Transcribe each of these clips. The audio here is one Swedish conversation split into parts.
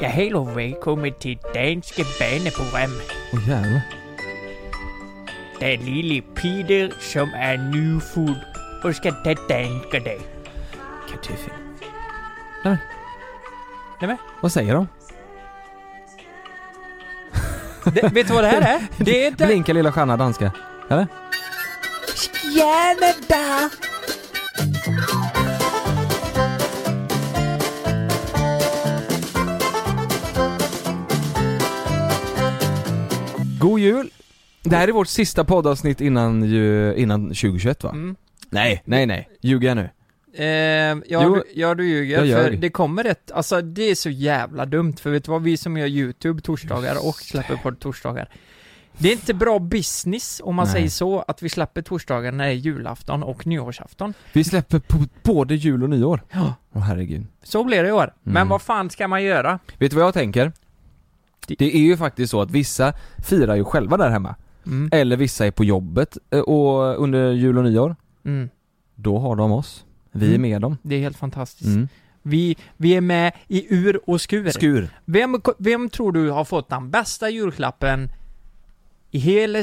Ja, hej och välkommen till Danske Baneprogram. Åh jävlar. Det är lille Peter som är nyfödd och ska ta danska dig. Kartoffel. Nej men, Vad säger de? det, vet du vad det här är? Det är... Blinka lilla stjärna danska. Eller? Canada! God jul! Det här är vårt sista poddavsnitt innan, ju, innan 2021 va? Mm. Nej, nej, nej. Ljuger jag nu? Eh, ja, Jo, du, ja, du ljuger. jag För det kommer ett, alltså det är så jävla dumt. För vet du vad, vi som gör YouTube torsdagar och släpper på torsdagar. Det är inte bra business om man Nej. säger så, att vi släpper torsdagar när det är julafton och nyårsafton. Vi släpper på både jul och nyår. Ja. Åh herregud. Så blir det i år. Men Mm. vad fan ska man göra? Vet du vad jag tänker? Det är ju faktiskt så att vissa firar ju själva där hemma. Mm. Eller vissa är på jobbet eh, och under jul och nyår. Mm. Då har de oss. Vi är Mm. med dem. Det är helt fantastiskt. Mm. Vi, vi är med i ur och skur. Skur. Vem, vem tror du har fått den bästa julklappen i hela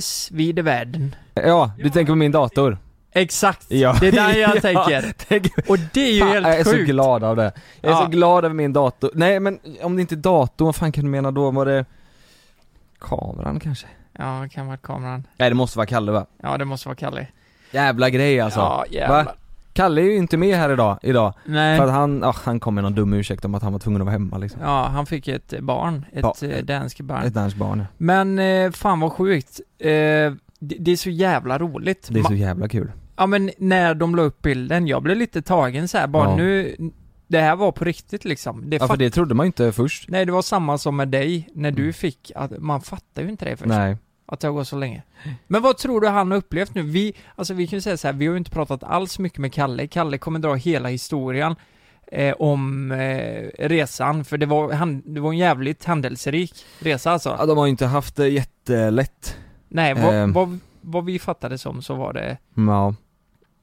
världen? Ja, du tänker på min dator. Exakt! Ja. Det är där jag Ja, tänker. tänk- Och det är ju Fan, helt jag är så sjukt. glad av det. Jag är Ja. så glad över min dator. Nej men om det inte är datorn, vad fan kan du mena då? Var det kameran kanske? Ja, det kan vara kameran. Nej det måste vara Kalle va? Ja, det måste vara Kalle. Jävla grej alltså. Ja, jävlar. Va? Kalle är ju inte med här idag, idag. Nej. För att han, ja, han kom med någon dum ursäkt om att han var tvungen att vara hemma liksom. Ja, han fick ett barn. Ett Ba- eh, danskt barn. Ett danskt barn. Men eh, fan vad sjukt. Eh, det, det är så jävla roligt. Det är så jävla kul. Ja men när de la upp bilden, jag blev lite tagen så här bara Ja. nu, det här var på riktigt liksom. Det Ja för det trodde man ju inte först. Nej det var samma som med dig, när du Mm. fick, att man fattar ju inte det först. Nej. Att det har gått så länge. Men vad tror du han har upplevt nu? Vi, alltså vi kan ju säga så här, vi har ju inte pratat alls mycket med Kalle. Kalle kommer dra hela historien eh, om eh, resan, för det var, han, det var en jävligt händelserik resa alltså. Ja, de har ju inte haft det jättelätt. Nej, vad, ehm. vad, vad vi fattade som så var det Ja.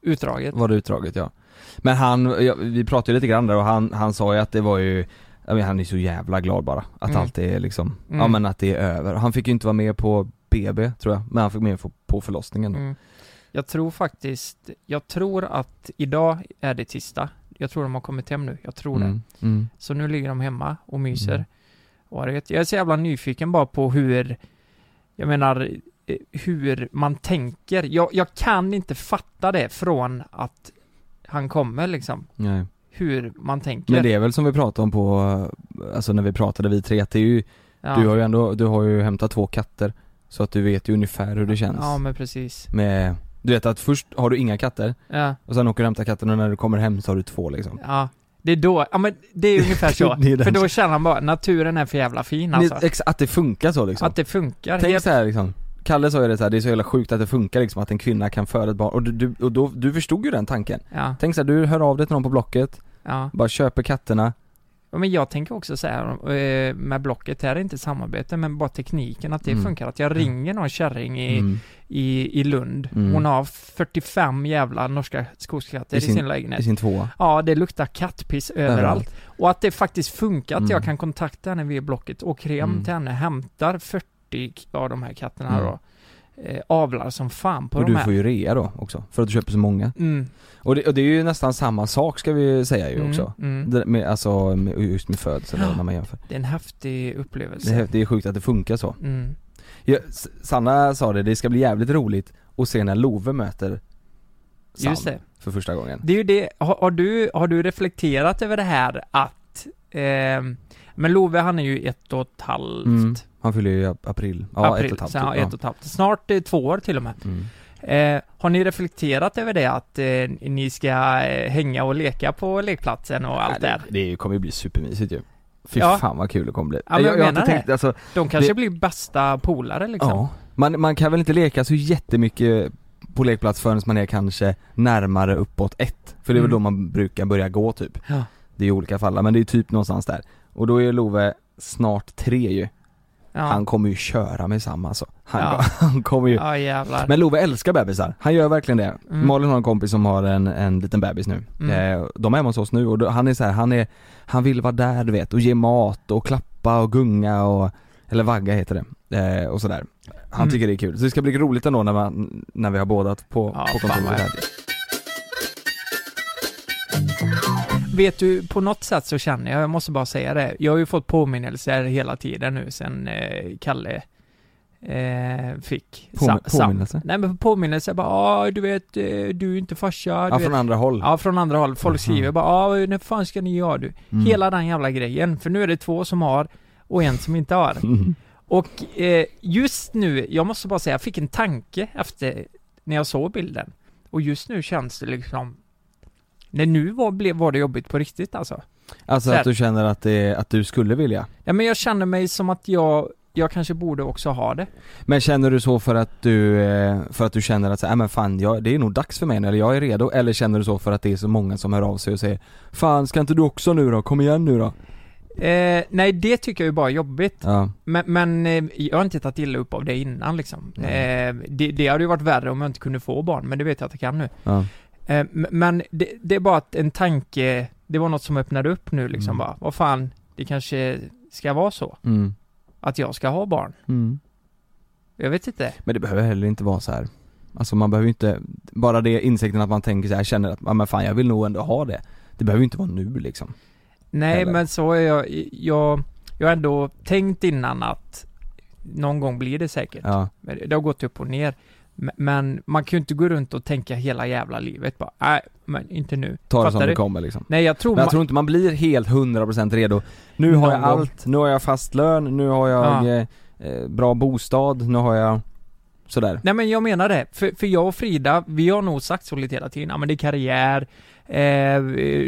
Utdraget. var det utdraget ja. Men han, ja, vi pratade ju lite grann där och han, han sa ju att det var ju jag menar, han är så jävla glad bara, att Mm. allt är liksom, ja Mm. men att det är över. Han fick ju inte vara med på BB tror jag, men han fick med på- förlossningen då. Mm. Jag tror faktiskt, jag tror att idag är det tisdag. Jag tror de har kommit hem nu, jag tror det. Mm. Mm. Så nu ligger de hemma och myser. Mm. Och jag är så jävla nyfiken bara på hur, jag menar, hur man tänker. Jag, jag kan inte fatta det från att han kommer liksom. Nej. Hur man tänker. Men det är väl som vi pratade om på, alltså när vi pratade vi tre, att det är ju, ja. du har ju ändå, du har ju hämtat två katter, så att du vet ju ungefär hur det känns. Ja men precis. Med, du vet att först har du inga katter, Ja, och sen åker du och hämtar katten och när du kommer hem så har du två liksom. ja. Det är då, ja men det är ungefär så. Är För då känner man bara, naturen är för jävla fin alltså. Att det funkar så liksom. Att det funkar. Tänk helt- så här liksom Kalle sa ju det så här, det är så jävla sjukt att det funkar liksom, att en kvinna kan föda ett barn, och du, och då, du förstod ju den tanken Ja, Tänk så här, du hör av dig till någon på Blocket, ja. bara köper katterna Ja, men jag tänker också så här eh, med Blocket, det här är inte samarbete men bara tekniken, att det Mm. funkar. Att jag ringer någon kärring i, mm. i, i Lund, Mm. hon har 45 jävla norska skogskatter I i sin- sin i lägenhet. sin tvåa Ja, det luktar kattpiss överallt. Överallt. Och att det faktiskt funkar, att Mm. jag kan kontakta henne via Blocket, åker hem Mm. till henne, hämtar 40 av de här katterna Mm. då. Eh, avlar som fan på Och de du här. får ju rea då också, för att du köper så många Mm, Och det, och det är ju nästan samma sak ska vi säga ju mm, också mm. det, med, Alltså med, just med födsel Ja. när man jämför Det är en häftig upplevelse. det, är- det är sjukt att det funkar så Mm. ja, S- Sanna sa det, det ska bli jävligt roligt att se när Love möter Sam Just det. för första gången Det är ju det, har, har, du, har du reflekterat över det här att, ehm, men Love han är ju ett och ett halvt, Mm. Han fyller ju i ap- april, ja april, ett och ett halvt så, ja, ett och ett halvt, snart eh, två år till och med. Mm. Eh, har ni reflekterat över det att eh, ni ska eh, hänga och leka på lekplatsen och allt där? det, det kommer ju bli supermysigt ju Fy Ja. fan vad kul det kommer bli Ja, men jag har menar inte tänkt, det. alltså, De kanske det- blir bästa polare liksom? ja man, man kan väl inte leka så jättemycket på lekplats förrän man är kanske närmare uppåt ett För det är väl Mm. då man brukar börja gå typ Ja. Det är i olika fall, men det är typ någonstans där Och då är Love snart tre ju Ja, Han kommer ju köra med samma alltså Han, Ja. han kommer ju ja jävlar. Men Love älskar bebisar, han gör verkligen det. Mm. Malin har en kompis som har en, en liten bebis nu. Mm. Eh, de är hemma hos oss nu och då, han är så här, han är, han vill vara där du vet och ge mat och klappa och gunga och, eller vagga heter det, eh, och sådär. Han Mm. tycker det är kul. Så det ska bli roligt ändå när, man, när vi har bådat på, Ja, på kontoret Vet du, på något sätt så känner jag, jag måste bara säga det, jag har ju fått påminnelser hela tiden nu sen eh, Kalle eh, fick Påmi- påminnelse? Nej men påminnelser, bara ah, du vet, eh, du är inte farsa, Ja, vet. från andra håll. Ja, från andra håll. Folk Aha. skriver bara ah, när fan ska ni göra du? Mm. Hela den jävla grejen, för nu är det två som har och en som inte har. Mm. Och eh, just nu, jag måste bara säga, jag fick en tanke efter när jag såg bilden. Och just nu känns det liksom Nej nu var, blev, var det jobbigt på riktigt alltså. Alltså Så här. att du känner att, det, att du skulle vilja. Ja men jag känner mig som att jag, jag kanske borde också ha det. Men känner du så för att du, eh, för att du känner att så, äh, men fan jag, det är nog dags för mig nu, eller jag är redo, eller känner du så för att det är så många som hör av sig och säger Fan ska inte du också nu då, kom igen nu då? Eh, nej det tycker jag ju bara är jobbigt. Ja, Men, men eh, jag har inte tagit illa upp av det innan liksom. Eh, det, det hade ju varit värre om jag inte kunde få barn, men det vet jag att jag kan nu. ja. Eh, men det, det är bara att en tanke, det var något som öppnade upp nu liksom Mm. bara, vad fan, det kanske ska vara så. Mm. Att jag ska ha barn. Mm. Jag vet inte. Men det behöver heller inte vara så här. Alltså man behöver inte, bara det insikten att man tänker så här, känner att, men fan jag vill nog ändå ha det. Det behöver inte vara nu liksom. Nej Eller? men så är jag, jag, jag har ändå tänkt innan att någon gång blir det säkert. Ja. Det har gått upp och ner. Men man kan ju inte gå runt och tänka hela jävla livet bara, nej, men inte nu. Ta det Fattar som du? det kommer liksom. Nej jag tror, Men jag man, tror inte man blir helt 100% redo. Nu har jag allt, nu har jag fast lön, nu har jag Ja. eh, eh, bra bostad, nu har jag sådär. Nej men jag menar det, för, för jag och Frida, vi har nog sagt så lite hela tiden, ja men det är karriär, eh,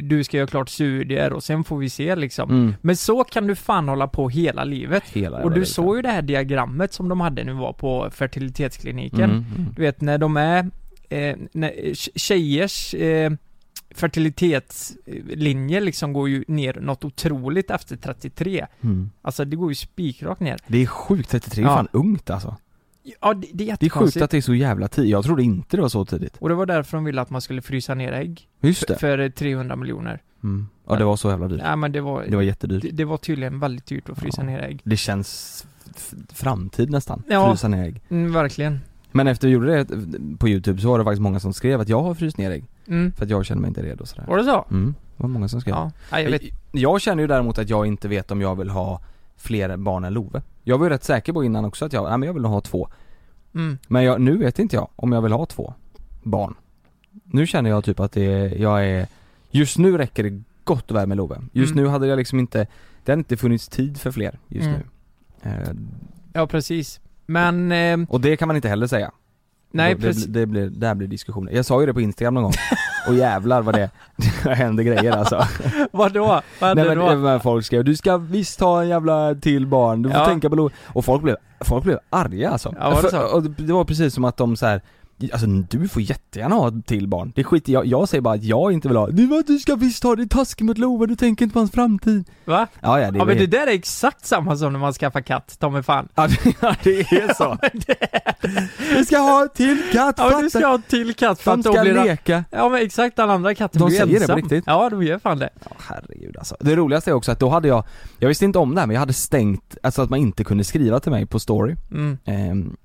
du ska göra klart studier och sen får vi se liksom. Mm. Men så kan du fan hålla på hela livet. Hela Och du livet. såg ju det här diagrammet som de hade vi var på fertilitetskliniken. Mm, mm. Du vet när de är, eh, när, tje- tjejers eh, fertilitetslinje liksom går ju ner något otroligt efter 33. Mm. Alltså det går ju spikrakt ner. Det är sjukt, 33 är Ja. fan ungt alltså. Ja, det, det är Det är jättekonstigt. sjukt att det är så jävla tidigt, jag trodde inte det var så tidigt. Och det var därför de ville att man skulle frysa ner ägg. Just För, det. för 300 miljoner. Mm. Ja det var så jävla dyrt. Nej men det var, Det var jättedyrt. det, det var tydligen väldigt dyrt att frysa Ja. ner ägg. Det känns framtid nästan, Ja. frysa ner ägg. Mm, verkligen. Men efter vi gjorde det på youtube så var det faktiskt många som skrev att jag har fryst ner ägg. Mm. För att jag känner mig inte redo och sådär. Var det så? Mm, det var många som skrev. Ja. Jag vet. Jag känner ju däremot att jag inte vet om jag vill ha fler barn än Love. Jag var ju rätt säker på innan också att jag, nej men jag vill nog ha två. Mm. Men jag, nu vet inte jag om jag vill ha två barn. Nu känner jag typ att det är, jag är, just nu räcker det gott och väl med Love. Just Mm. nu hade jag liksom inte, det hade inte funnits tid för fler just Mm. nu. Eh, Ja, precis. Men, eh, och det kan man inte heller säga. nej det, precis. det, det blir, där blir diskussioner. Jag sa ju det på Instagram någon gång. och jävlar vad det, det händer grejer alltså. Vadå? Vad Nej hände men, då? var folk skrev, du ska visst ha en jävla till barn, du får Ja. tänka på Lo Och folk blev, folk blev arga alltså. Ja, var det så? För- och det var precis som att de så här. Alltså du får jättegärna ha ett till barn, det skiter jag jag säger bara att jag inte vill ha Du, du ska visst ha det taskigt mot Love, du tänker inte på hans framtid Va? Ja ja, det, Ja men det där är exakt samma som när man skaffar katt, ta mig fan. ja, det, ja, det är så Ja, det- Du ska ha en till katt, Ja men du ska ha en till katt för De att ska blir leka Ja men exakt, alla andra katter De blir säger det på ensam. riktigt? Ja, de gör fan det. Ja, herregud alltså. Det roligaste är också att då hade jag, jag visste inte om det här men jag hade stängt, alltså att man inte kunde skriva till mig på story Mm. Ehm,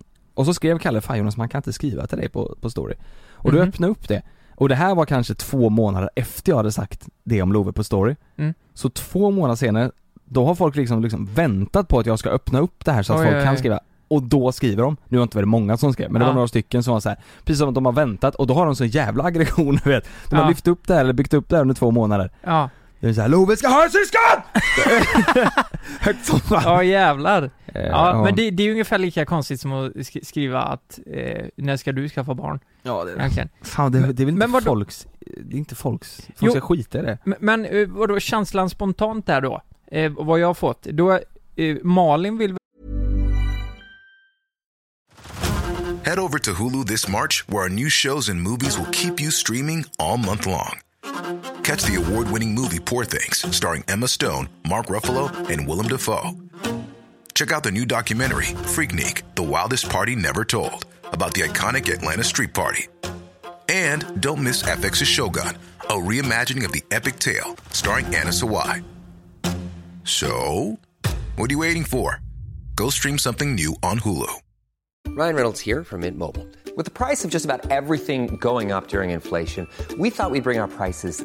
och så skrev Kalle, fan Jonas man kan inte skriva till dig på, på story. Och då Mhm. öppnade upp det. Och det här var kanske två månader efter jag hade sagt det om Love på story. Mm. Så två månader senare, då har folk liksom, liksom väntat på att jag ska öppna upp det här så att Oj, folk oj, kan oj. skriva. Och då skriver de, nu har inte väldigt många som skrev, men det Ja. var några stycken som var så här, precis som att de har väntat och då har de så jävla aggression du vet. De har Ja. lyft upp det här eller byggt upp det här under två månader. Ja. Det är såhär, Love ska ha en syskon! Högt som fan. Ja jävlar. Eh, Ja, men det, det är ju ungefär lika konstigt som att sk- skriva att, eh, när ska du skaffa barn? ja, det, Egentligen. Fan det, det är väl inte Men vadå? folks, det är inte folks, folk Jo. ska skita i det. Men, men eh, vadå, känslan spontant där då? Eh, vad jag har fått, då, eh, Malin vill Head over to Hulu this March, where our new shows and movies will keep you streaming all month long. Catch the award winning movie Poor Things, starring Emma Stone, Mark Ruffalo, and Willem Dafoe. Check out the new documentary, Freaknik The Wildest Party Never Told, about the iconic Atlanta Street Party. And don't miss FX's Shogun, a reimagining of the epic tale, starring Anna Sawai. So, What are you waiting for? Go stream something new on Hulu. Ryan Reynolds here from Mint Mobile. With the price of just about everything going up during inflation, we thought we'd bring our prices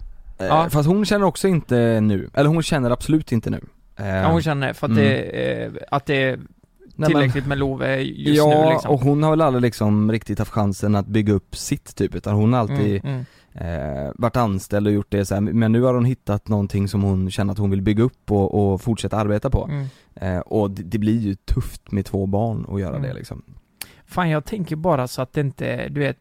Eh, Ja. Fast hon känner också inte nu, eller hon känner absolut inte nu. Eh, Ja, hon känner för att, Mm. det, eh, att det är tillräckligt med Love just ja, nu liksom. och hon har väl aldrig liksom riktigt haft chansen att bygga upp sitt typ, utan hon har alltid Mm, mm. eh, varit anställd och gjort det så här. men nu har hon hittat någonting som hon känner att hon vill bygga upp och, och fortsätta arbeta på. Mm. Eh, och det, det blir ju tufft med två barn att göra Mm. det liksom. Fan jag tänker bara så att det inte, du vet,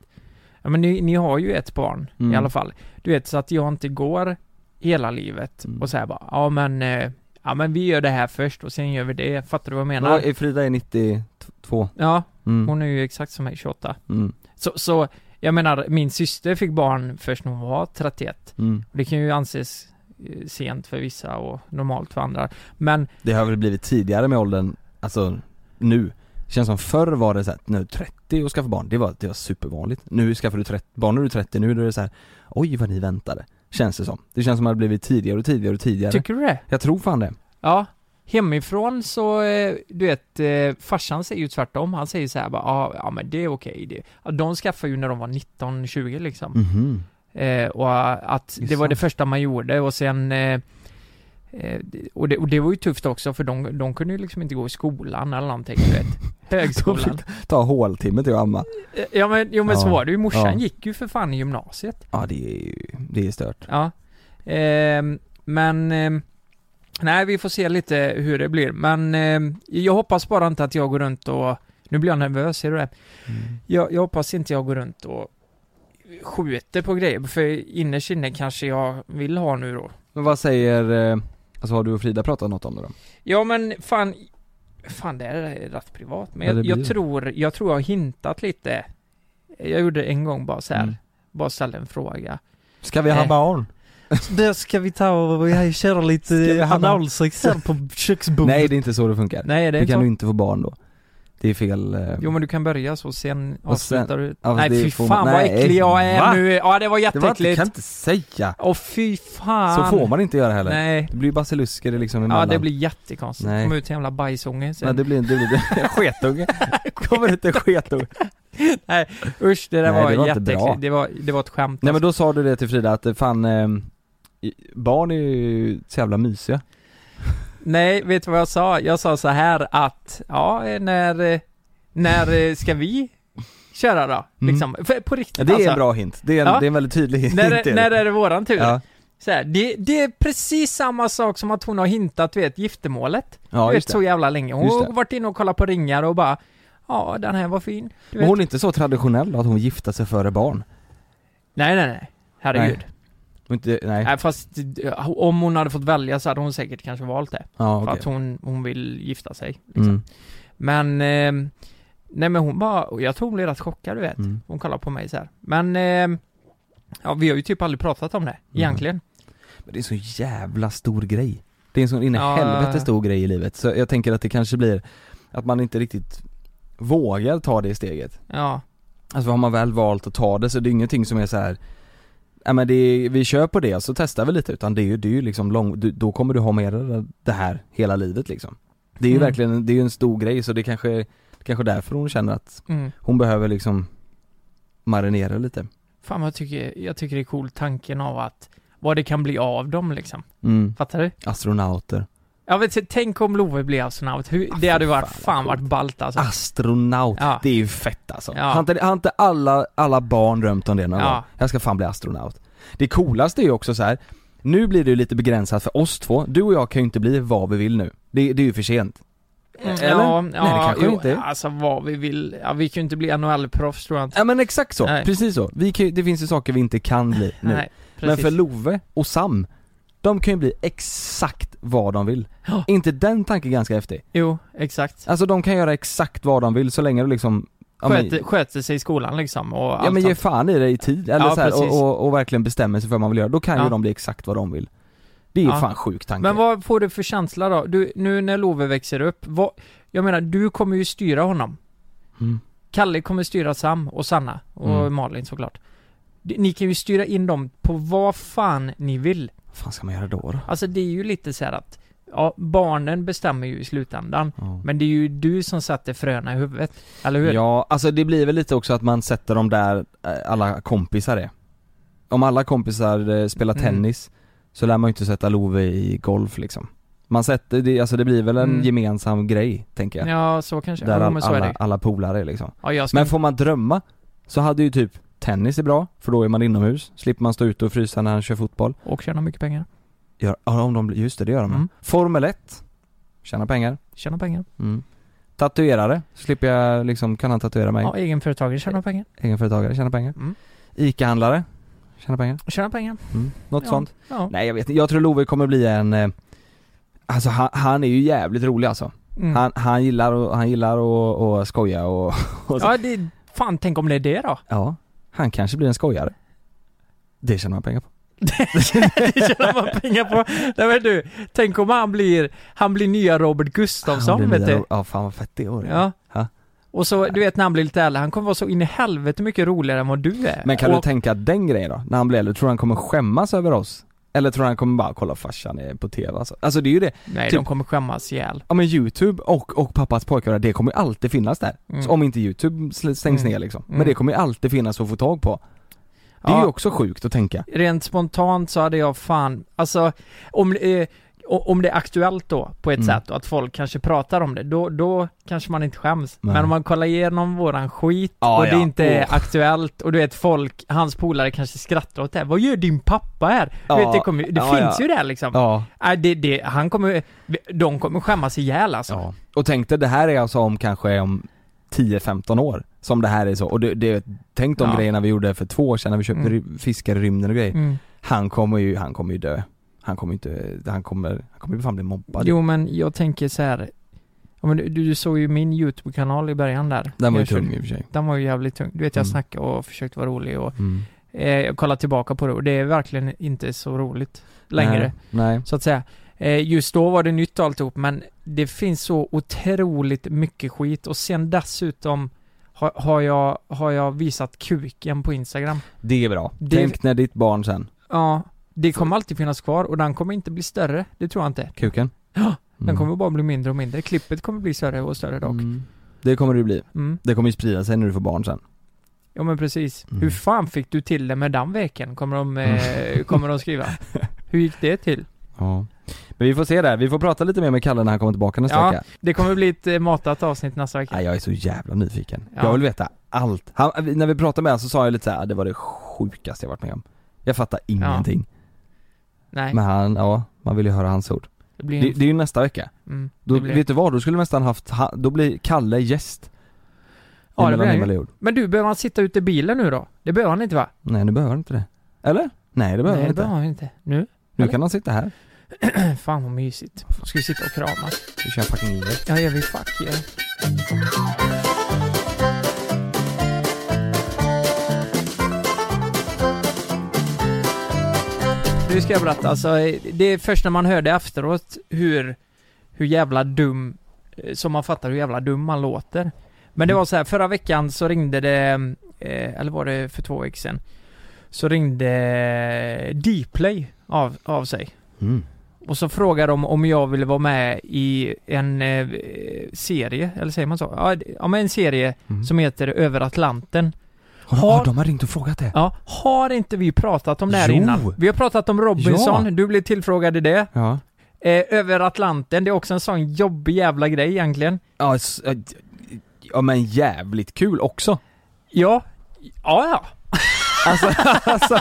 ja men ni, ni har ju ett barn Mm. i alla fall. Du vet så att jag inte går hela livet Mm. och säger bara, ja men, eh, ja men vi gör det här först och sen gör vi det, fattar du vad jag menar? Ja, Frida är 92. Ja, Mm. hon är ju exakt som mig, 28. Mm. Så, så, jag menar, min syster fick barn först när hon var 31. Mm. Det kan ju anses eh, sent för vissa och normalt för andra. Men, Det har väl blivit tidigare med åldern, alltså nu. Det känns som förr var det så här, nu 30 och skaffa barn, det var, det var supervanligt. Nu skaffar du 30, barn när du är 30, nu är det så här, oj vad ni väntade. Känns det som. Det känns som att det har blivit tidigare och tidigare och tidigare. tycker du det? Jag tror fan det. Ja, hemifrån så, eh, du vet, eh, farsan säger ju tvärtom. Han säger så här bara, ja, ja men det är okej det. Ja, de skaffade ju när de var 19-20 liksom. Mhm. Eh, och att Det är det var det första man gjorde och sen eh, och, det, och det var ju tufft också för de, de kunde ju liksom inte gå i skolan eller någonting, du vet. Högskolan. Ta håltimme till att amma. Eh, Ja men, jo men så Ja, var det ju. Morsan ja. gick ju för fan i gymnasiet. Ja det är ju, det är stört. Ja. Ehm, men, ehm, nej vi får se lite hur det blir. Men ehm, jag hoppas bara inte att jag går runt och, nu blir jag nervös, ser du det? Mm. Jag, jag hoppas inte jag går runt och skjuter på grejer, för innerst inne kanske jag vill ha nu då. Men vad säger, eh, alltså har du och Frida pratat något om det då? Ja men fan, fan det är rätt privat. Men Ja, jag, jag tror, jag tror jag har hintat lite. Jag gjorde en gång bara så här, Mm. bara ställde en fråga. Ska vi ha Eh. barn? Där ska vi ta och köra lite analsex här på köksbordet. Nej det är inte så det funkar. Nej det är Du inte kan så. du inte få barn då. Det är fel. eh, Jo men du kan börja så, sen Och sen- avslutar du. Ja, Nej fy fan man- vad äcklig jag är va? nu. Ja det var det var inte, jätteäckligt. kan inte säga. Åh fy fan. Så får man inte göra heller. Nej. Det blir basilusker liksom Ja emellan. det blir jättekonstigt. Nej. Kommer ut en jävla bajsunge sen. Nej det blir, det blir sketunge. Kommer ut en sketunge. Nej usch det där Nej, var, det var jätteäckligt. Det var, det var ett skämt Nej men alltså. då sa du det till Frida att eh, fan, eh, barn är ju så jävla mysiga. Nej, vet du vad jag sa? Jag sa så här att, ja, när, när ska vi köra då? Mm. Liksom, för, på riktigt Ja, det är alltså. en bra hint. Det är en, Ja. det är en väldigt tydlig hint. När, är det. när är det våran tur? Ja, Så här, det, det är precis samma sak som att hon har hintat, vet, giftermålet. ja du vet, så jävla länge. Hon har varit inne och kollat på ringar och bara, ja, den här var fin. Men hon är inte så traditionell att hon gifta sig före barn. Nej, nej, nej. Herregud. Nej. Inte, nej. Nej. fast om hon hade fått välja så hade hon säkert kanske valt det. Ja För okej. att hon, hon vill gifta sig. Liksom. Mm. Men, eh, nej men hon bara, jag tror hon blev rätt chockad du vet. Mm. Hon kollar på mig så här. Men, eh, ja vi har ju typ aldrig pratat om det, egentligen. Men det är en så jävla stor grej. Det är en sån in i Ja. helvete stor grej i livet. Så jag tänker att det kanske blir att man inte riktigt vågar ta det steget. Ja. Alltså har man väl valt att ta det så det är ingenting som är så här. Ja men det är, vi kör på det så testar vi lite utan det är ju, det är ju liksom lång, du, då kommer du ha med dig det här hela livet liksom. Det är ju Mm. verkligen, det är ju en stor grej så det kanske, kanske därför hon känner att Mm. hon behöver liksom marinera lite. Fan vad jag tycker, jag tycker det är cool tanken av att, vad det kan bli av dem liksom. Mm. Fattar du? Astronauter. Vet inte, tänk om Love blir astronaut. Hur, det hade varit, fan, fan varit ballt alltså. Astronaut, Ja. det är ju fett alltså. Ja. Har, inte, har inte alla, alla barn drömt om det någon Ja. gång? Jag ska fan bli astronaut. Det coolaste är ju också så här. nu blir det ju lite begränsat för oss två, du och jag kan ju inte bli vad vi vill nu. Det, det är ju för sent. Mm, Eller? Ja, Nej, ja, det kanske jo, inte är. Alltså vad vi vill, ja vi kan ju inte bli NHL-proffs tror jag inte. Ja men exakt så, Nej. precis så. Vi kan, det finns ju saker vi inte kan bli nu. Nej, men för Love och Sam, De kan ju bli exakt vad de vill. Ja. inte den tanken ganska häftig? Jo, exakt. Alltså de kan göra exakt vad de vill så länge du liksom ja, men, Sköter, sköter sig i skolan liksom och ja allt men ge fan i det i tid, eller Ja, så här, och, och, och verkligen bestämmer sig för vad man vill göra. Då kan Ja. ju de bli exakt vad de vill. Det är ju Ja. fan sjuk tanke. Men vad får du för känsla då? Du, nu när Love växer upp, vad, jag menar du kommer ju styra honom. Mm. Kalle kommer styra Sam och Sanna och Mm. Malin såklart. Ni kan ju styra in dem på vad fan ni vill. Vad fan ska man göra då? då? Alltså det är ju lite så här att, ja, barnen bestämmer ju i slutändan. Ja. Men det är ju du som sätter fröna i huvudet, eller hur? Ja, alltså det blir väl lite också att man sätter dem där eh, alla kompisar är. Om alla kompisar eh, spelar Mm. tennis så lär man ju inte sätta Love i golf liksom. Man sätter, det, alltså det blir väl en Mm. gemensam grej, tänker jag. Ja, så kanske. Där ja, alla, alla polare liksom. Ja. Men får man drömma så hade ju typ tennis är bra, för då är man inomhus. Slipper man stå ute och frysa när han kör fotboll. Och tjäna mycket pengar. Gör, ja, om de, just det, det gör de. Mm. Formel 1. Tjäna pengar. Tjäna pengar. Mm. Tatuerare, så slipper jag liksom, kan han tatuera mig. Ja, egenföretagare tjänar pengar. Egenföretagare, tjäna pengar. Mm. ICA-handlare, tjäna pengar. Tjäna pengar. Mm. Något Ja. sånt. Ja. Nej jag vet inte, jag tror Love kommer bli en eh, Alltså han, han är ju jävligt rolig alltså. Mm. Han, han gillar och, han gillar och, och skoja och, och så. Ja, det... Fan, tänk om det är det då? ja. Han kanske blir en skojare. Det tjänar man pengar på. det tjänar man pengar på. Nej men du, tänk om han blir, han blir nya Robert Gustafsson blir vet nya- du. Ja fan vad fett det år Ja. Ja. Och så, du vet när han blir lite äldre, han kommer vara så in i helvete mycket roligare än vad du är. Men kan och, du tänka den grejen då? När han blir äldre, tror du han kommer skämmas över oss? Eller tror du han kommer bara kolla farsan är på TV alltså? Alltså det är ju det, Nej, typ- de kommer skämmas ihjäl. ja men youtube och, och pappas pojkar, det kommer ju alltid finnas där. Mm. Så om inte youtube stängs Mm. ner liksom. Men Mm. det kommer ju alltid finnas att få tag på. Det är Ja. ju också sjukt att tänka. Rent spontant så hade jag fan, alltså om, eh, om det är aktuellt då på ett Mm. sätt och att folk kanske pratar om det, då, då kanske man inte skäms. Nej. Men om man kollar igenom våran skit Ja, och det ja. inte är Oh. aktuellt och du vet folk, hans polare kanske skrattar åt det. Vad gör din pappa här? Du Ja, vet, det, kommer, det ja, finns ja. ju där liksom. Ja. Nej, det, det, han kommer, de kommer skämmas ihjäl alltså. Ja. Och tänk dig, det här är alltså om kanske om 10-15 år som det här är så, och det, det tänk de Ja. grejerna vi gjorde för två år sedan när vi köpte Mm. fiskar i rymden och grejer. Mm. Han kommer ju, han kommer ju dö. Han kommer inte, han kommer, han kommer ju fan bli mobbad. Jo men jag tänker så här. Ja, men du, du såg ju min YouTube-kanal i början där. Den var ju tung i och för sig. Den var ju jävligt tung. Du vet jag Mm. snackade och försökte vara rolig och Mm. eh, jag kollar tillbaka på det och det är verkligen inte så roligt längre. Nej. Nej. Så att säga. Eh, just då var det nytt och alltihop men det finns så otroligt mycket skit och sen dessutom har, har, jag, har jag visat kuken på Instagram. Det är bra. Det- Tänk när ditt barn sen, Ja, det kommer alltid finnas kvar och den kommer inte bli större. Det tror jag inte. kuken. Ja, Den Mm. kommer bara bli mindre och mindre. Klippet kommer bli större och större dock. Mm. Det kommer det bli. Mm. Det kommer ju sprida sig när du får barn sen. Ja men precis. Mm. Hur fan fick du till det med den veken? Kommer de, eh, kommer de skriva. Hur gick det till? Ja. Men vi får se där, vi får prata lite mer med Kalle när han kommer tillbaka nästa Ja. vecka. Det kommer bli ett eh, matat avsnitt nästa vecka. Nej, jag är så jävla nyfiken. Ja. Jag vill veta allt. Han, när vi pratade med honom så sa jag lite så här, "Ah, det var det sjukaste jag varit med om. Jag fattar ingenting. Nej, Men han, ja, man vill ju höra hans ord. det blir Det, en... det är ju nästa vecka. mm, Då, det blir... vet du vad? Då skulle vi nästan haft, ha- då blir Kalle gäst. Ja, det blir han ju. Men du, behöver han sitta ute i bilen nu då? Det behöver han inte va? Nej, nu behöver han inte det. Eller? Nej, det behöver Nej, han det inte. behöver han inte. Nu? Nu eller? kan han sitta här. fan vad mysigt. Ska vi sitta och kramas? Vi kör fucking livet. Ja, jag vill fuck yeah. Nu ska jag berätta, alltså det är först när man hör det efteråt hur, hur jävla dum, eh, som man fattar hur jävla dum man låter. Men det var så här, förra veckan så ringde det, eh, eller var det för två veckor sedan, så ringde Dplay av, av sig. Mm. Och så frågade de om jag ville vara med i en eh, serie, eller säger man så? Ja men en serie Mm. som heter Över Atlanten. Har, har... de har ringt och frågat det? Ja, har inte vi pratat om det här Jo. innan? Vi har pratat om Robinson, Ja. du blev tillfrågad i det. Ja. Eh, Över Atlanten, det är också en sån jobbig jävla grej egentligen. Ja, ja, ja men jävligt kul också. Ja, ja ja. Alltså, alltså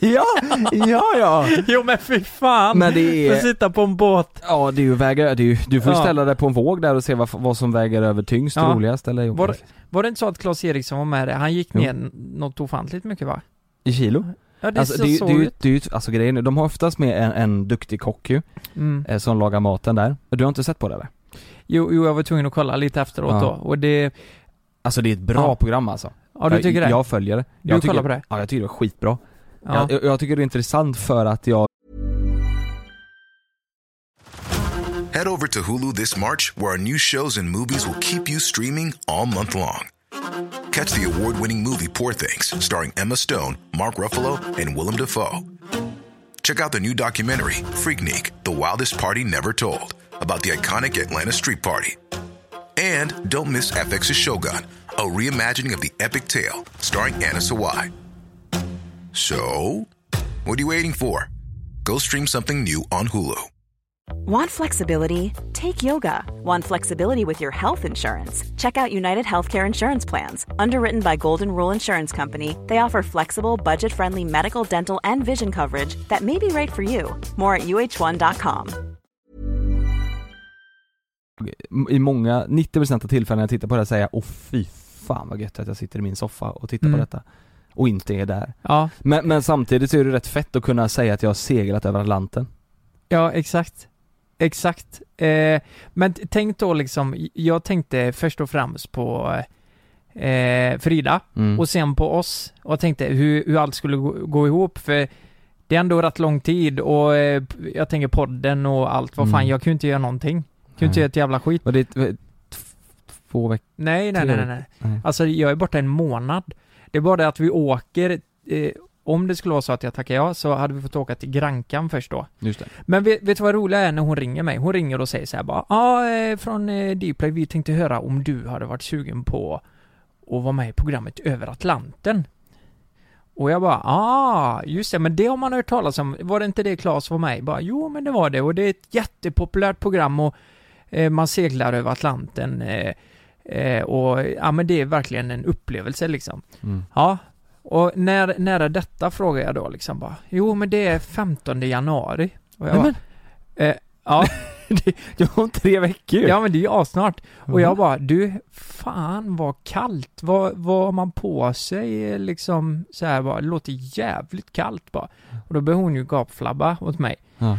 ja, ja, ja. Jo men fy fan! Men det Att är, sitta på en båt. ja det är ju väga, det är ju, du får ju Ja. ställa dig på en våg där och se vad, vad som väger över tyngst, Ja. roligast eller Var, var det inte så att Claes Eriksson var med där? Han gick Jo. ner något ofantligt mycket va? I kilo? Ja, det Alltså ser det, så det, ut. det är ju, alltså grejen är, de har oftast med en, en duktig kock ju, Mm. eh, som lagar maten där. Du har inte sett på det eller? Jo, jo, jag var tvungen att kolla lite efteråt Ja. då. Och det, Alltså det är ett bra Ja. program alltså. Ja du jag, tycker det? Jag följer det. Du jag kollar tycker, på det? Ja, jag tycker det var skitbra. Ja. Jag, jag tycker det är intressant för att jag Head over to Hulu this March, where our new shows and movies will keep you streaming all month long. Catch the award winning movie Poor Things, starring Emma Stone, Mark Ruffalo, and Willem Dafoe. Check out the new documentary, Freaknik The Wildest Party Never Told, about the iconic Atlanta Street Party. And don't miss FX's Shogun, a reimagining of the epic tale, starring Anna Sawai. So, what are you waiting for? Go stream something new on Hulu. Want flexibility? Take yoga. Want flexibility with your health insurance? Check out United Healthcare Insurance Plans. Underwritten by Golden Rule Insurance Company, they offer flexible, budget friendly medical, dental, and vision coverage that may be right for you. More at uh1.com. i många, 90% av tillfällen när jag tittar på det här säger jag åh fy fan vad gött att jag sitter i min soffa och tittar Mm. på detta. Och inte är där. Ja, Men, men samtidigt så är det rätt fett att kunna säga att jag har seglat över Atlanten. ja exakt. Exakt. Eh, men tänk då liksom, jag tänkte först och främst på eh, Frida Mm. och sen på oss och jag tänkte hur, hur allt skulle gå, gå ihop för det är ändå rätt lång tid och eh, jag tänker podden och allt, vad fan, Mm. jag ju inte göra någonting. Jag ju inte göra ett jävla skit. Och det två veckor, Nej, nej, nej, nej, nej. nej. Alltså jag är borta en månad. Det är bara det att vi åker, eh, om det skulle vara så att jag tackar ja, så hade vi fått åka till Grankan först då. just det. Men vet, vet du vad roliga är när hon ringer mig? Hon ringer och säger så här bara, ja, ah, eh, från eh, Dplay, vi tänkte höra om du hade varit sugen på att vara med i programmet Över Atlanten. Och jag bara, ah, just det, men det har man hört talas om. Var det inte det Claes var med? Bara, jo, men det var det och det är ett jättepopulärt program och eh, man seglar över Atlanten eh, eh, och ja, men det är verkligen en upplevelse liksom. Mm. Ja, och när, när är detta frågar jag då liksom bara, jo men det är 15 januari. Och jag bara, men, eh, ja, jag har om tre veckor ja men det är ju asnart. Och jag Mhm. bara, du, fan vad kallt, vad, vad har man på sig liksom så här bara, det låter jävligt kallt bara. Och då börjar hon ju gapflabba åt mig. Ja.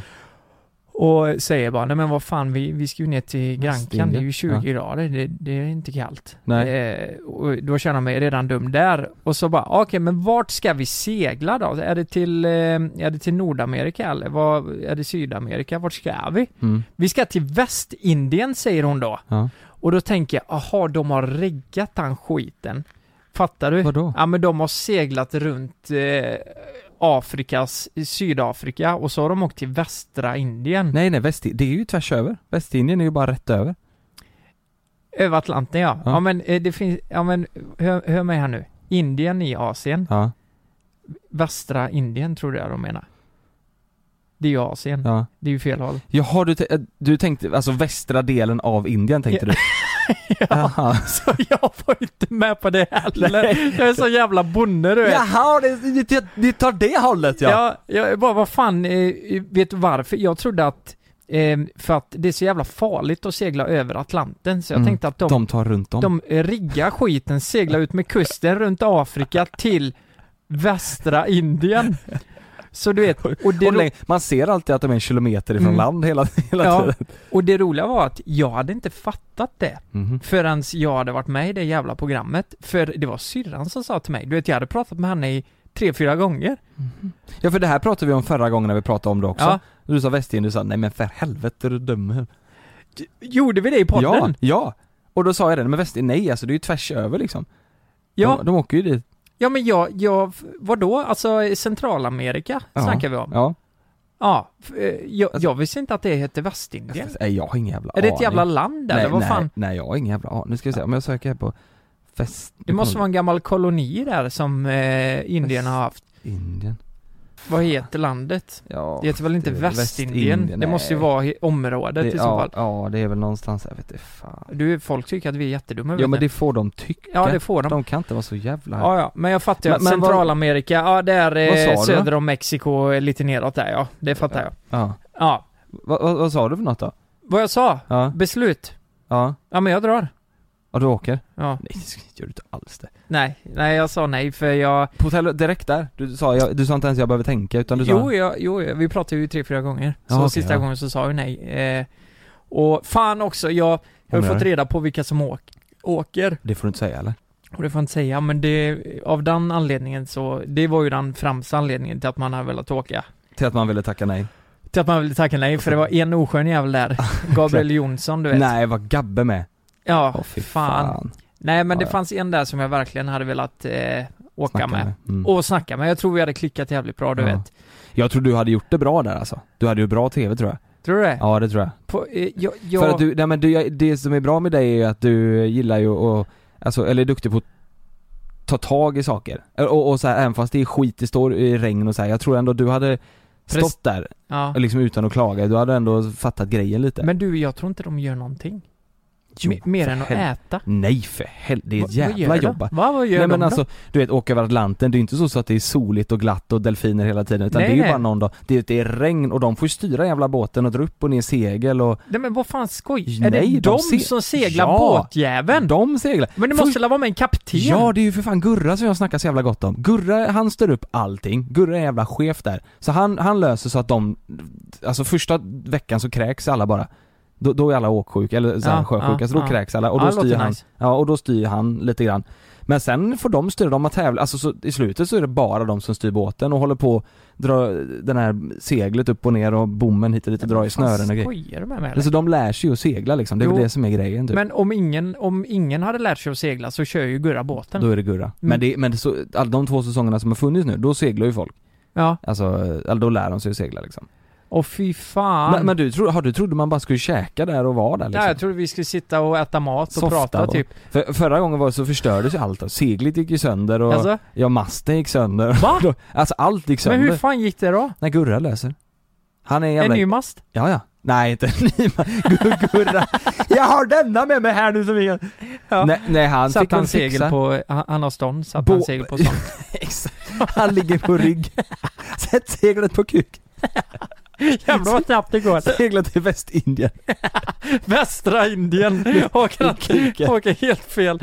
Och säger bara, nej men vad fan, vi, vi ska ju ner till Grankan, det är ju 20 Ja. grader, det, det är inte kallt. Eh, och då känner jag mig redan dum där. Och så bara, okej men vart ska vi segla då? Är det till, eh, är det till Nordamerika eller vad, är det Sydamerika? Vart ska vi? Mm. Vi ska till Västindien säger hon då. Ja. Och då tänker jag, aha de har riggat den skiten. Fattar du? Vadå? Ja men de har seglat runt eh, Afrikas, Sydafrika och så har de åkt till västra Indien. Nej nej, väst, det är ju tvärs över. Västindien är ju bara rätt över. Över Atlanten ja. Ja, Ja. men eh, det finns, ja men hör, hör mig här nu. Indien i Asien, Ja, västra Indien tror jag de menar. Det är ju Asien. ja. Det är ju fel håll. Jaha, du, eh, du tänkte, alltså västra delen av Indien tänkte du? ja, så jag var inte med på det heller. Jag är så jävla bonde du vet. Jaha, det, det, det tar det hållet ja! Ja, jag bara, vad fan, eh, vet du varför? Jag trodde att, eh, för att det är så jävla farligt att segla över Atlanten, så jag Mm, tänkte att de, De tar runt om. de riggar skiten, seglar ut med kusten runt Afrika till västra Indien. Så du vet, och det, och ro- läng- man ser alltid att de är en kilometer ifrån Mm. land hela, hela Ja. tiden. och det roliga var att jag hade inte fattat det Mhm. förrän jag hade varit med i det jävla programmet. För det var syrran som sa till mig, du vet jag hade pratat med henne i tre, fyra gånger. Ja för det här pratade vi om förra gången när vi pratade om det också. Ja. Du sa Västindien, du sa nej men för helvete är du dum Gjorde vi det i podden? Ja, ja! Och då sa jag det, men Västindien, nej alltså det är ju tvärs över liksom. ja. De, de åker ju dit. Ja men jag, jag, vadå? Alltså Centralamerika Ja. snackar vi om? Ja. Ja. eh, jag, Alltså- jag visste inte att det hette Västindien. Nej jag har ingen jävla Är det ett aning. jävla land eller nej, vad nej, fan? Nej jag har ingen jävla aning. Nu ska vi se, om jag söker här på Väst... Det måste vara en gammal koloni där som eh, Indien har haft. Indien. Vad heter landet? Ja. Det heter väl inte Västindien? Västindien, det måste ju vara området det, i så ja, fall. ja det är väl någonstans, jag vet inte fan. Du, folk tycker att vi är jättedumma Ja men det får de tycka. Ja det får de. De kan inte vara så jävla... Ja, ja, men jag fattar ju att men vad- Centralamerika, ja det är eh, söder om Mexiko, eh, lite neråt där ja. Det fattar jag. Ja. Ja. Vad, vad, vad sa du för något då? Vad jag sa? Ja. Beslut? Ja. Ja men jag drar. Ja du åker? Ja. Nej det gör du inte alls det. Nej, nej jag sa nej för jag... På hotell, direkt där? Du sa, jag, du sa inte ens jag behöver tänka utan du sa Jo, jag, jo, jag- vi pratade ju tre, fyra gånger. Så Ja, okej, sista ja. gången så sa jag nej. Eh, och fan också, jag, jag har fått reda på vilka som åk, åker. Det får du inte säga eller? Och det får jag inte säga, men det, av den anledningen så, det var ju den främsta anledningen till att man har velat åka. Till att man ville tacka nej? Till att man ville tacka nej, för det var en oskön jävel där. Gabriel Jonsson, du vet. Nej, var Gabbe med? Ja, fy fan. fan. Nej men Ja, det fanns en där som jag verkligen hade velat eh, åka Snacka med. Mm. Och snacka med. Jag tror vi hade klickat jävligt bra, du Ja. vet. Jag tror du hade gjort det bra där alltså. Du hade ju bra TV tror jag. Tror du det? Ja det tror jag. På, eh, jag, jag, För att du, nej men du, det som är bra med dig är att du gillar ju att, alltså, eller är duktig på att ta tag i saker. Och, och så här, även fast det är skit, det står i regn och så här, jag tror ändå du hade stått där, ja. liksom utan att klaga, du hade ändå fattat grejen lite. Men du, jag tror inte de gör någonting. Jo, Me- mer för än att äta. Nej för helvete, det är ett Va- jävla jobb. Va, vad gör Nej men de alltså, då? du vet åka över Atlanten, det är inte så, så att det är soligt och glatt och delfiner hela tiden utan Nej, det är ju nej. bara någon dag, det, det är regn och de får ju styra jävla båten och dra upp och ner segel och Nej men vad fan skoj? Nej, är det de de, som seglar Ja, båtjäveln? de seglar. Men det Först- måste väl vara med en kapten? Ja det är ju för fan Gurra som jag snackar så jävla gott om. Gurra, han styr upp allting. Gurra är jävla chef där. Så han, han löser så att de, alltså första veckan så kräks alla bara. Då, då är alla åksjuka, eller så här, Ja, sjösjuka, ja, så då ja. kräks alla och då styr han, nice. ja och då styr han lite grann. Men sen får de styra, de har tävlat, alltså så i slutet så är det bara de som styr båten och håller på dra den här seglet upp och ner och bommen hit och dit och drar i snören och grejer. Med mig Alltså de lär sig ju att segla liksom, det är väl Jo. det som är grejen typ. Men om ingen, om ingen hade lärt sig att segla så kör ju Gurra båten. Då är det Gurra. Men det, men det så, alla de två säsongerna som har funnits nu, då seglar ju folk. Ja. Alltså, då lär de sig att segla liksom. Och fy fan. Men, men du, tro, har du trodde man bara skulle käka där och vara där liksom? Ja, jag trodde vi skulle sitta och äta mat och Softa prata bara. typ. För, förra gången var så förstördes ju allt då. Seglet gick ju sönder och, Alltså? ja masten gick sönder. Va? Alltså allt gick sönder. Men hur fan gick det då? När Gurra löser. Han är en En jävla... ny mast? Ja ja. Nej inte en ny. Gur- Gurra. Jag har denna med mig här nu som ingen... Ja. Nej, nej han Satt fick han segel fixa. på, han, han har stånd, satt Bo- han segel på stånd. Exakt. Han ligger på rygg. Sätt seglet på kuk. Jävlar vad snabbt det går. Segla till Västindien. Västra Indien åker, åker helt fel.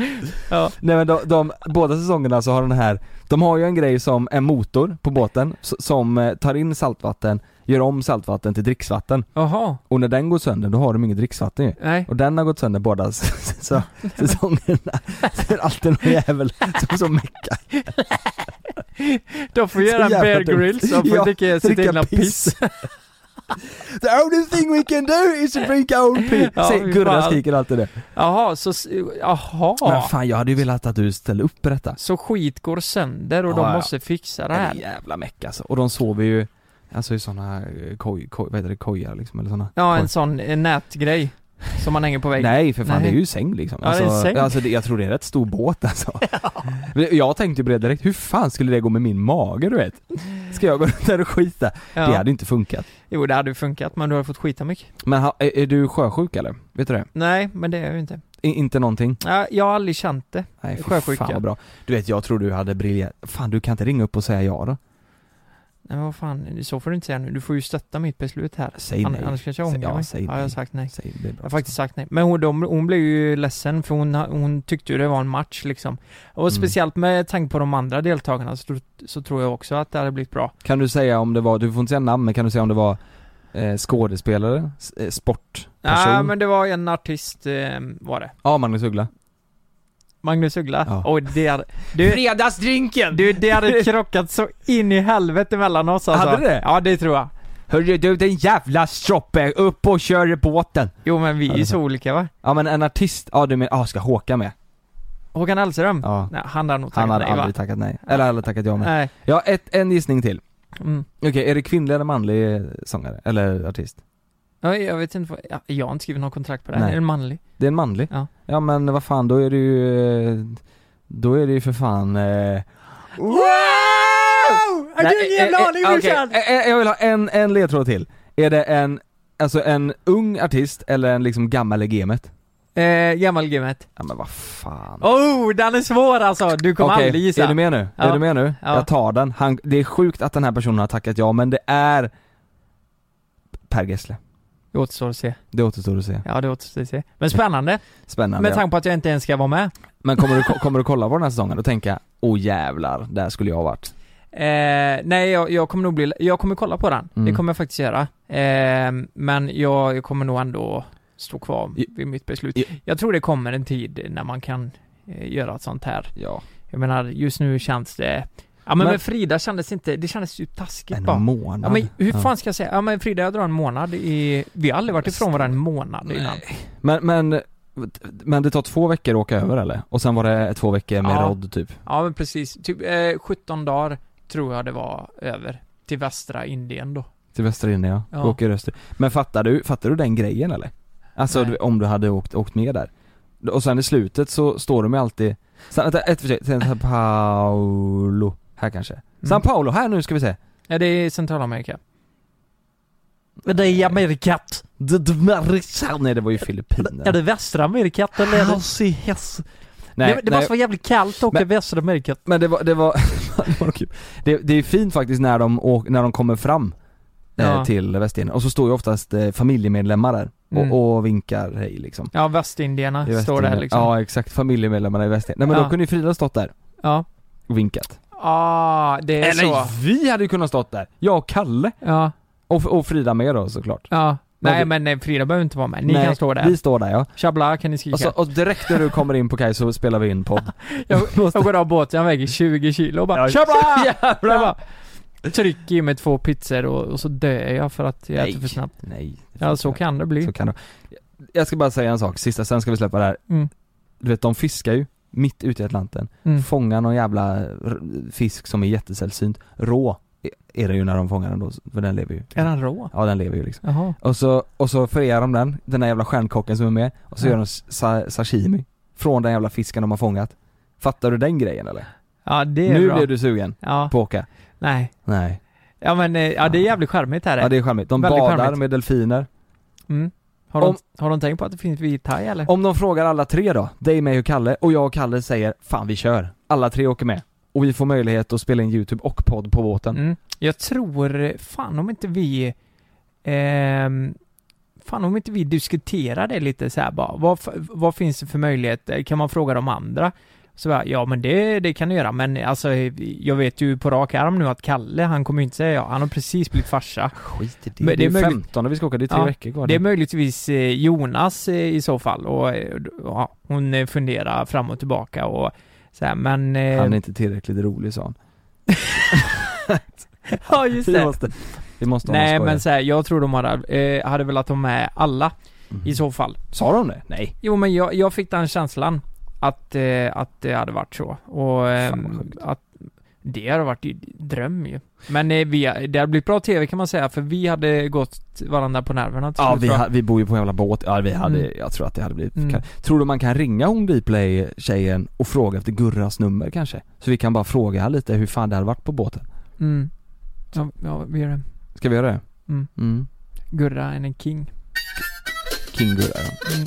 Ja. Nej men de, de, båda säsongerna så har den här, de har ju en grej som en motor på båten som eh, tar in saltvatten, gör om saltvatten till dricksvatten. Jaha. Och när den går sönder då har de inget dricksvatten ju. Nej. Och den har gått sönder båda så, säsongerna. Så är det alltid någon jävel som så meckar. De får göra Bear. Grylls, de får Ja, dricka sitt egna piss. The only thing we can do is to drink our own piss. Ja, Gurra skriker alltid det. Jaha, så, jaha. Men fan jag hade ju velat att du ställde upp på detta. Så skit går sönder och Ja, de ja. måste fixa det Det är här. en jävla meck alltså. Och de sover ju, alltså i såna eh, koj, koj, vad heter det, kojar liksom eller såna Ja, koj. en sån eh, nätgrej som man hänger på väggen. Nej för fan Nej. det är ju säng liksom. Ja, det är alltså, en säng. alltså det, jag tror det är rätt stor båt alltså. Men Jag tänkte ju på det direkt, hur fan skulle det gå med min mage du vet? Ska jag gå runt där och skita? Ja. Det hade inte funkat. Jo, det hade funkat, men du har fått skita mycket. Men ha, är, är du sjösjuk eller? Vet du det? Nej, men det är jag ju inte. I, inte någonting? Ja, jag har aldrig känt det. Nej fy Sjösjuka. fan vad bra. Du vet jag tror du hade briljerat, fan du kan inte ringa upp och säga ja då? Nej men vad fan, så får du inte säga nu. Du får ju stötta mitt beslut här. Säg An- nej. Annars kanske jag ångrar ja, mig. säg ja, jag har nej. sagt nej. Säg, det. Jag har faktiskt sagt nej. Men hon, de, hon blev ju ledsen för hon, hon tyckte ju det var en match liksom. Och Mm. speciellt med tanke på de andra deltagarna så, så tror jag också att det hade blivit bra. Kan du säga om det var, du får inte säga namn men kan du säga om det var eh, skådespelare, eh, sportperson? Ja men det var en artist, eh, var det. Ja, Magnus Uggla. Magnus Uggla. Ja. Oj det hade... Du, Fredagsdrinken! du, det hade krockat så in i helvete mellan oss alltså. Hade det? Ja det tror jag. Hörru du den jävla stroppe, upp och kör båten! Jo men vi är ju så olika va? Ja men en artist, ja du menar, ja ska Håkan med? Håkan Hellström? Ja. Nej, han hade nog tackat Han hade nej va? aldrig tackat nej, eller aldrig tackat ja med. Nej. Ja, ett, en gissning till. Mm. Okej, är det kvinnlig eller manlig sångare? Eller artist? Ja, jag vet inte vad, ja, jag har inte skrivit någon kontrakt på det här. Nej. Är den manlig? Det är en manlig? Ja. Ja men vad fan, då är det ju, då är det ju för fan eh... Wow! Har Nej, du ingen jävla eh, aning eh, brorsan? okej, eh, Jag vill ha en, en ledtråd till. Är det en, alltså en ung artist eller en liksom gammal i gamet? Eh, gammalgamet. Ja men vad fan. Oh, den är svår alltså! Du kommer Okej, aldrig gissa. är du med nu? Ja. Är du med nu? Ja. Jag tar den. Han, det är sjukt att den här personen har tackat ja, men det är Per Gessle. Det återstår att se. Det återstår att se. Ja, det återstår att se. Men spännande, Spännande med ja. tanke på att jag inte ens ska vara med. Men kommer du, kommer du kolla på den här säsongen och tänka, åh jävlar, där skulle jag ha varit? Eh, nej, jag, jag kommer nog bli, jag kommer kolla på den. Mm. Det kommer jag faktiskt göra. Eh, men jag, jag kommer nog ändå stå kvar vid mitt beslut. Jag tror det kommer en tid när man kan eh, göra ett sånt här. Ja. Jag menar, just nu känns det Ja men, Men- med Frida kändes inte, det kändes ju taskigt En bara. månad. Ja men hur fan ska jag säga? Ja men Frida jag drar en månad i, vi har aldrig varit ifrån varandra en månad innan. Men, men, men det tar två veckor att åka över eller? Och sen var det två veckor med Ja. rodd typ? Ja men precis, typ eh, 17 dagar tror jag det var över. Till västra Indien då. Till Västra Indien ja, Ja. ja. åker öster. Men fattar du, fattar du den grejen eller? Alltså Nej. om du hade åkt, åkt med där? Och sen i slutet så står de ju alltid, sen, vänta, ett för sig, sen Sao Paulo, här kanske? Mm. San Paulo, här nu ska vi se! Ja det är Centralamerika. Det är Amerikat. Nej det var ju Filippinerna. Är det västra Amerikat eller? Är det... Nej, det, det nej, måste vara jävligt kallt att åka i Amerikat. Men det var, det var, det var kul. Det, det är fint faktiskt när de, åk, när de kommer fram eh, Ja. till Västindien och så står ju oftast eh, familjemedlemmar där och, Mm. och vinkar hej liksom. Ja, västindierna står här liksom. Ja exakt, familjemedlemmarna i Västindien. Nej men Ja. då kunde ju Frida stått där Ja. och vinkat. Ah, det är Eller så. vi hade ju kunnat stått där, jag och Kalle. Ja, Och, och Frida med då såklart. ja. Nej men eh, Frida behöver inte vara med. Ni Nej, kan stå där. Vi står där ja. Chabla kan ni skrika. Och, så, och direkt när du kommer in på kaj så spelar vi in podd. jag, jag går av båten, jag väger 20 kilo och bara Ja, Chabla! jävlar. Jag bara trycker i mig två pizzor och, och så dör jag för att jag äter för snabbt. Nej. Ja så kan det bli. Så kan det. Jag ska bara säga en sak, sista, sen ska vi släppa det här. Mm. Du vet de fiskar ju mitt ute i Atlanten. Mm. Fångar någon jävla fisk som är jättesällsynt. Rå är- är det ju när de fångar den då, för den lever ju. Är den rå? Ja den lever ju liksom. Jaha. Och så, och så förerar de den, den där jävla stjärnkocken som är med, och så Ja. gör de sa, sashimi från den jävla fisken de har fångat. Fattar du den grejen eller? Ja det är nu bra. blev du sugen Ja, på att åka? nej. Nej. Ja men, eh, ja det är jävligt charmigt här. Ja det är charmigt. De Väldigt badar charmigt. med delfiner. mm. Har, de, Om- har de tänkt på att det finns vit thai eller? Om de frågar alla tre då, dig, mig och Kalle, och jag och Kalle säger 'Fan vi kör' Alla tre åker med. Och vi får möjlighet att spela in YouTube och podd på båten. Mm. Jag tror, fan om inte vi ehm, Fan om inte vi diskuterar det lite så här bara, vad, vad finns det för möjligheter? Kan man fråga de andra? Så bara, ja men det, det kan du göra, men alltså jag vet ju på rak arm nu att Kalle, han kommer ju inte säga ja, han har precis blivit farsa. Skit i det. Men det, det är är möjligt- 15 och vi ska åka, det är tre Ja, veckor kvar. Det är möjligtvis eh, Jonas eh, i så fall och eh, ja, hon funderar fram och tillbaka och så här, men... Han är inte tillräckligt rolig sa han. ja just Vi det. måste, vi måste Nej men så här, jag tror de hade, eh, hade velat ha med alla Mhm. i så fall. Sa de det? Nej. Jo men jag, jag fick den känslan att, eh, att det hade varit så. Och eh, att det hade varit ju dröm ju. Men eh, vi, det hade blivit bra TV kan man säga, för vi hade gått varandra på nerverna till Ja vi, ha, vi bor ju på en jävla båt, ja vi hade, Mm. jag tror att det hade blivit Mm. Tror du man kan ringa hon Dplay tjejen och fråga efter Gurras nummer kanske? Så vi kan bara fråga lite hur fan det hade varit på båten. Mm. Ja, ja, vi gör det. Ska vi göra det? Mm. Mm. Gurra är en king. King Gurra ja.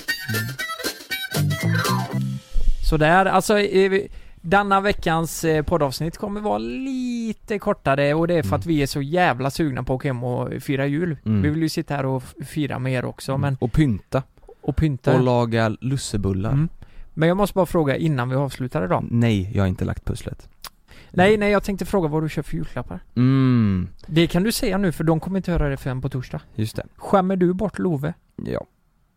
Mm. Sådär, alltså eh, denna veckans eh, poddavsnitt kommer vara lite kortare och det är för att vi är så jävla sugna på att åka hem och fira jul. Mm. Vi vill ju sitta här och fira med er också men, Och pynta. och pynta. Och laga lussebullar. Mm. Men jag måste bara fråga innan vi avslutar idag. Nej, jag har inte lagt pusslet. Nej, nej jag tänkte fråga vad du kör för julklappar. Mm, Det kan du säga nu för de kommer inte höra det förrän på torsdag. just det. Skämmer du bort Love? Ja.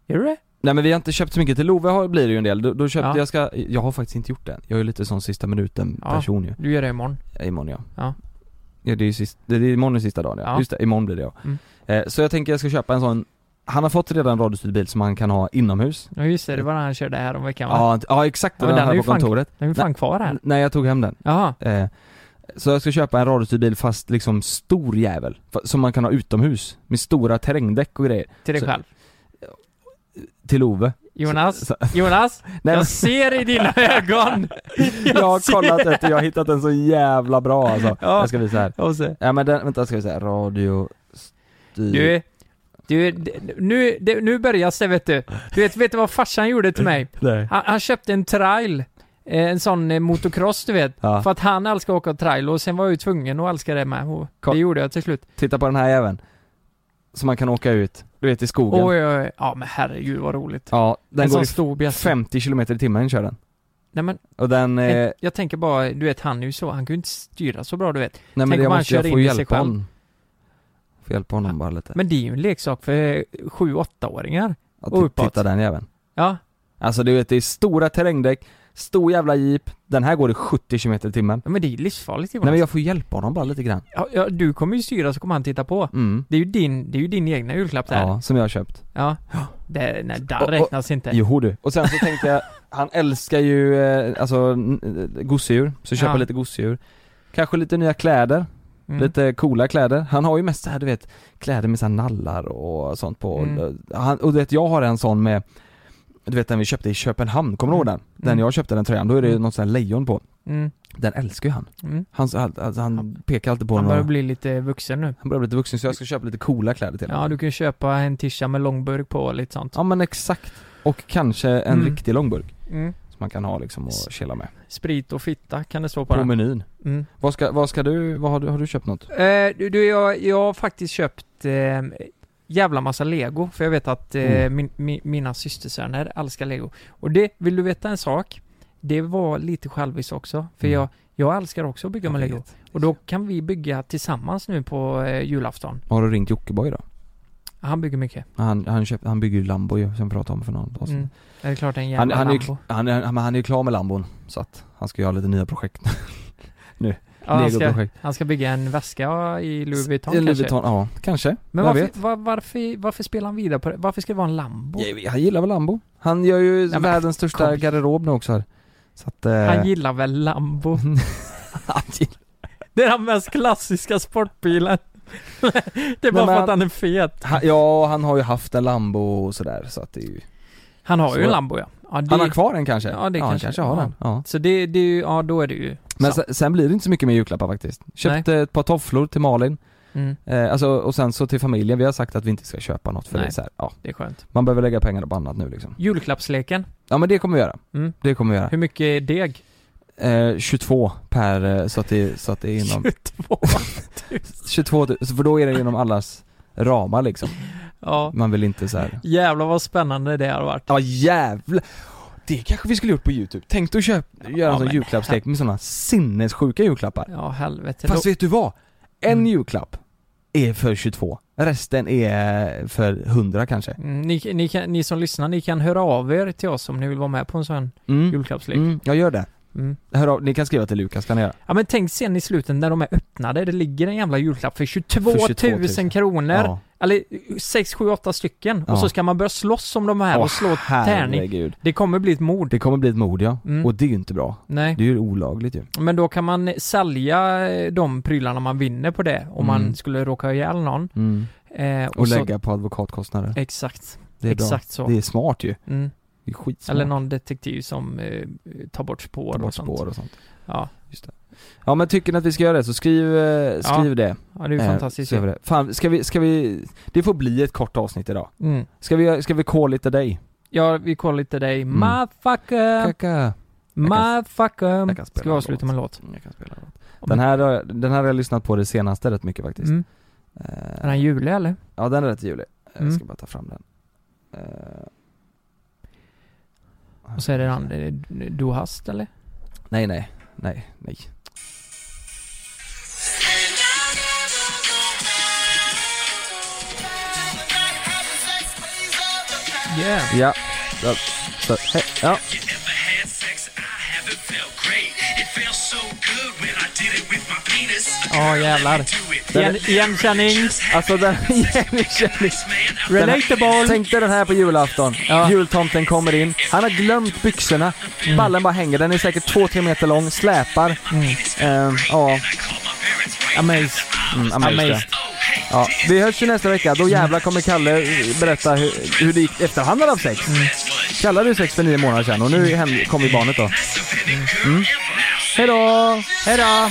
Gör du det? Nej men vi har inte köpt så mycket, till Love har, blir det ju en del. Då, då köpte Ja. jag ska, jag har faktiskt inte gjort det än. Jag är ju lite sån sista minuten Ja. person ju. Du gör det imorgon. Ja, imorgon ja. Ja. Ja det är ju sist, det är imorgon är sista dagen ja. Ja. Just det, imorgon blir det ja. Mm. Eh, så jag tänker jag ska köpa en sån, han har fått redan en radiostyrd bil som han kan ha inomhus. Ja just det, det var när han körde här om veckan va? Ja, ja exakt, Ja, den, den är här på fan- kontoret. Den är ju fan kvar här. Nej jag tog hem den. Jaha. Eh, så jag ska köpa en radiostyrd bil fast liksom stor jävel. Som man kan ha utomhus. Med stora terrängdäck och grejer. Till dig Så- själv. Till Ove. Jonas, Så, Jonas, nej, jag ser i dina ögon! jag har ser- kollat efter, jag har hittat en så jävla bra alltså. Ja. Jag ska visa här. Och så, Ja men den, vänta ska vi säga, radio styr... du, du, nu, nu börjar det vet du. Du vet, vet du vad farsan gjorde till mig? Nej. Han, han köpte en trail, eh, en sån eh, motocross du vet. Ja. För att han älskar att åka trail och sen var jag ju tvungen att älska det med och det gjorde jag till slut. Titta på den här jäveln. Som man kan åka ut. Du vet i skogen. Oj, oj, oj. Ja men herregud vad roligt. Ja, den en går sån i stor bjässe. 50 km i timmen kör den. Nej men, Och den, eh, jag tänker bara, du vet han är ju så, han kan ju inte styra så bra du vet. nej men tänk det han måste jag kör få in i sig hjälpa honom. Få hjälpa honom bara lite. Men det är ju en leksak för 7-8-åringar. Att och uppåt. titta den jäveln. Ja, Alltså du vet det är stora terrängdäck, stor jävla jeep, den här går i 70 km i timmen. men det är ju livsfarligt Jonas. Nej men jag får hjälpa honom bara lite grann. ja, ja, du kommer ju styra så kommer han titta på. Mm. Det är ju din, det är ju din egna julklapp där. Ja, som jag har köpt. Ja. Det, nej, där Och- och- räknas inte. Jo du. Och sen så tänkte jag, han älskar ju eh, alltså eh, gosedjur, så köpa Ja. lite gosedjur. Kanske lite nya kläder, Mm. lite coola kläder. Han har ju mest så här, du vet, kläder med så här nallar och sånt på. Mm. Han, och du vet, jag har en sån med du vet den vi köpte i Köpenhamn, kommer du ihåg den? Den Mm. jag köpte den tröjan, då är det Mm. något sånt här lejon på. Mm. Den älskar ju han. Mm. Han, alltså, han pekar alltid på Han den börjar och, bli lite vuxen nu. Han börjar bli lite vuxen så jag ska köpa lite coola kläder till Ja, honom. du kan ju köpa en tisha med långburk på och lite sånt. Ja men exakt. Och kanske en Mm. riktig långburk. Mm. Som man kan ha liksom och chilla med. Sprit och fitta kan det stå på, På den. menyn. Mm. Vad ska, vad ska du, vad har du, har du köpt något? Eh, du, du jag, jag har faktiskt köpt eh, jävla massa lego, för jag vet att eh, Oh. min, mi, mina systersöner älskar lego. Och det, vill du veta en sak? Det var lite själviskt också, för Mm. jag, jag älskar också att bygga med lego. Och då kan vi bygga tillsammans nu på eh, julafton. Har du ringt Jockiboi då? Han bygger mycket. Han, han, köpt, han bygger ju Lambo ju, som vi pratade om för någon dag sedan. Mm. Det är klart en Han, jävla han, är ju, Lambo. han, är, han, han är ju klar med Lambon, så att han ska göra lite nya projekt. Ja, han, ska, han ska bygga en väska i Louis Vuitton Louis kanske. Vuitton, ja, kanske. Men varför, var, varför, varför spelar han vidare på det? Varför ska det vara en Lambo? Ja, Han gillar väl Lambo? Han gör ju men- världens största kom. garderob nu också här. Så att, eh, Han gillar väl Lambo? han gillar Det är den mest klassiska sportbilen. det är bara men för han- att han är fet. han, Ja, han har ju haft en Lambo och sådär så att det är ju Han har Så- ju en Lambo ja. Ja det, Han har kvar den kanske? Ja, det han kanske- kanske har ja. den, ja Så det, det är ju, ja då är det ju Men sen, sen blir det inte så mycket med julklappar faktiskt. Köpte ett par tofflor till Malin, mm, eh, alltså, och sen så till familjen, vi har sagt att vi inte ska köpa något för Nej. det är så här, ja, det är skönt. man behöver lägga pengar på annat nu liksom. Julklappsleken. Ja men det kommer vi göra, Mm. det kommer vi göra. Hur mycket är deg? Eh, 22 per, eh, så att det, så att det är inom 22 22 000, för då är det inom allas ramar liksom. Ja. Man vill inte så här. Jävlar vad spännande det har varit. Ja jävlar! Det kanske vi skulle gjort på youtube. Tänk dig att köpa, göra Ja, en sån julklappslek med sådana sinnessjuka julklappar. Ja helvete. Fast Då- vet du vad? En Mm. julklapp är för 22, resten är för 100 kanske. Mm, ni, ni, kan, ni som lyssnar, ni kan höra av er till oss om ni vill vara med på en sån Mm. julklappslek. Mm, jag gör det. Mm. Hör av, ni kan skriva till Lukas kan ni göra. Ja men tänk sen i slutet när de är öppnade, det ligger en jävla julklapp för 22 För 000 22 000 kronor. Ja. Eller 6, 7, 8 stycken. Ja. Och så ska man börja slåss om de här Åh, och slå tärning. Det kommer bli ett mord. Det kommer bli ett mord ja, Mm. och det är ju inte bra. Nej. Det är ju olagligt ju. Men då kan man sälja eh, de prylarna man vinner på det om Mm. man skulle råka ihjäl någon. Mm. Eh, och Och så, lägga på advokatkostnader. Exakt. Det är exakt bra. så. Det är smart ju. Mm. Det är skitsmart. Eller någon detektiv som eh, tar bort spår Ta bort och sånt. spår och sånt. Ja. Ja men tycker ni att vi ska göra det så skriv, eh, skriv det. ja, det är Eh, fantastiskt det. Fan, ska vi, ska vi, det får bli ett kort avsnitt idag. mm. Ska vi, ska vi call lite dig? Ja, vi kollar lite dig. Mm. Motherfucker! Kaka. Motherfucker! jag Ska vi avsluta med en låt? Jag kan spela en låt. Den här, den här har jag lyssnat på det senaste rätt mycket faktiskt. Mm. Eh, Är den julig eller? Ja den är rätt julig. Jag Mm. ska bara ta fram den. Eh, Och så är det den, eh, Du hast eller? Nej nej, Nej, nej. Yeah. Ja. ja. Så, hej. Ja. Sex? I haven't felt great. It felt so good when I did it with my Ja jävlar. Igen, igenkänning. Alltså den, igenkänning. Relatable. Tänk dig den här på julafton. Ja. Jultomten kommer in, han har glömt byxorna. Ballen bara hänger, den är säkert 2-3 meter lång, släpar. Mm. Eh, ja, Amazed. mm, amazed. Amazed. Ja, vi hörs ju nästa vecka. Då jävlar kommer Kalle berätta hur, hur det gick efter han hade haft sex. Kalle hade ju sex för nio månader sedan och nu hem- kommer barnet då. Mm. Hejdå! Hejdå!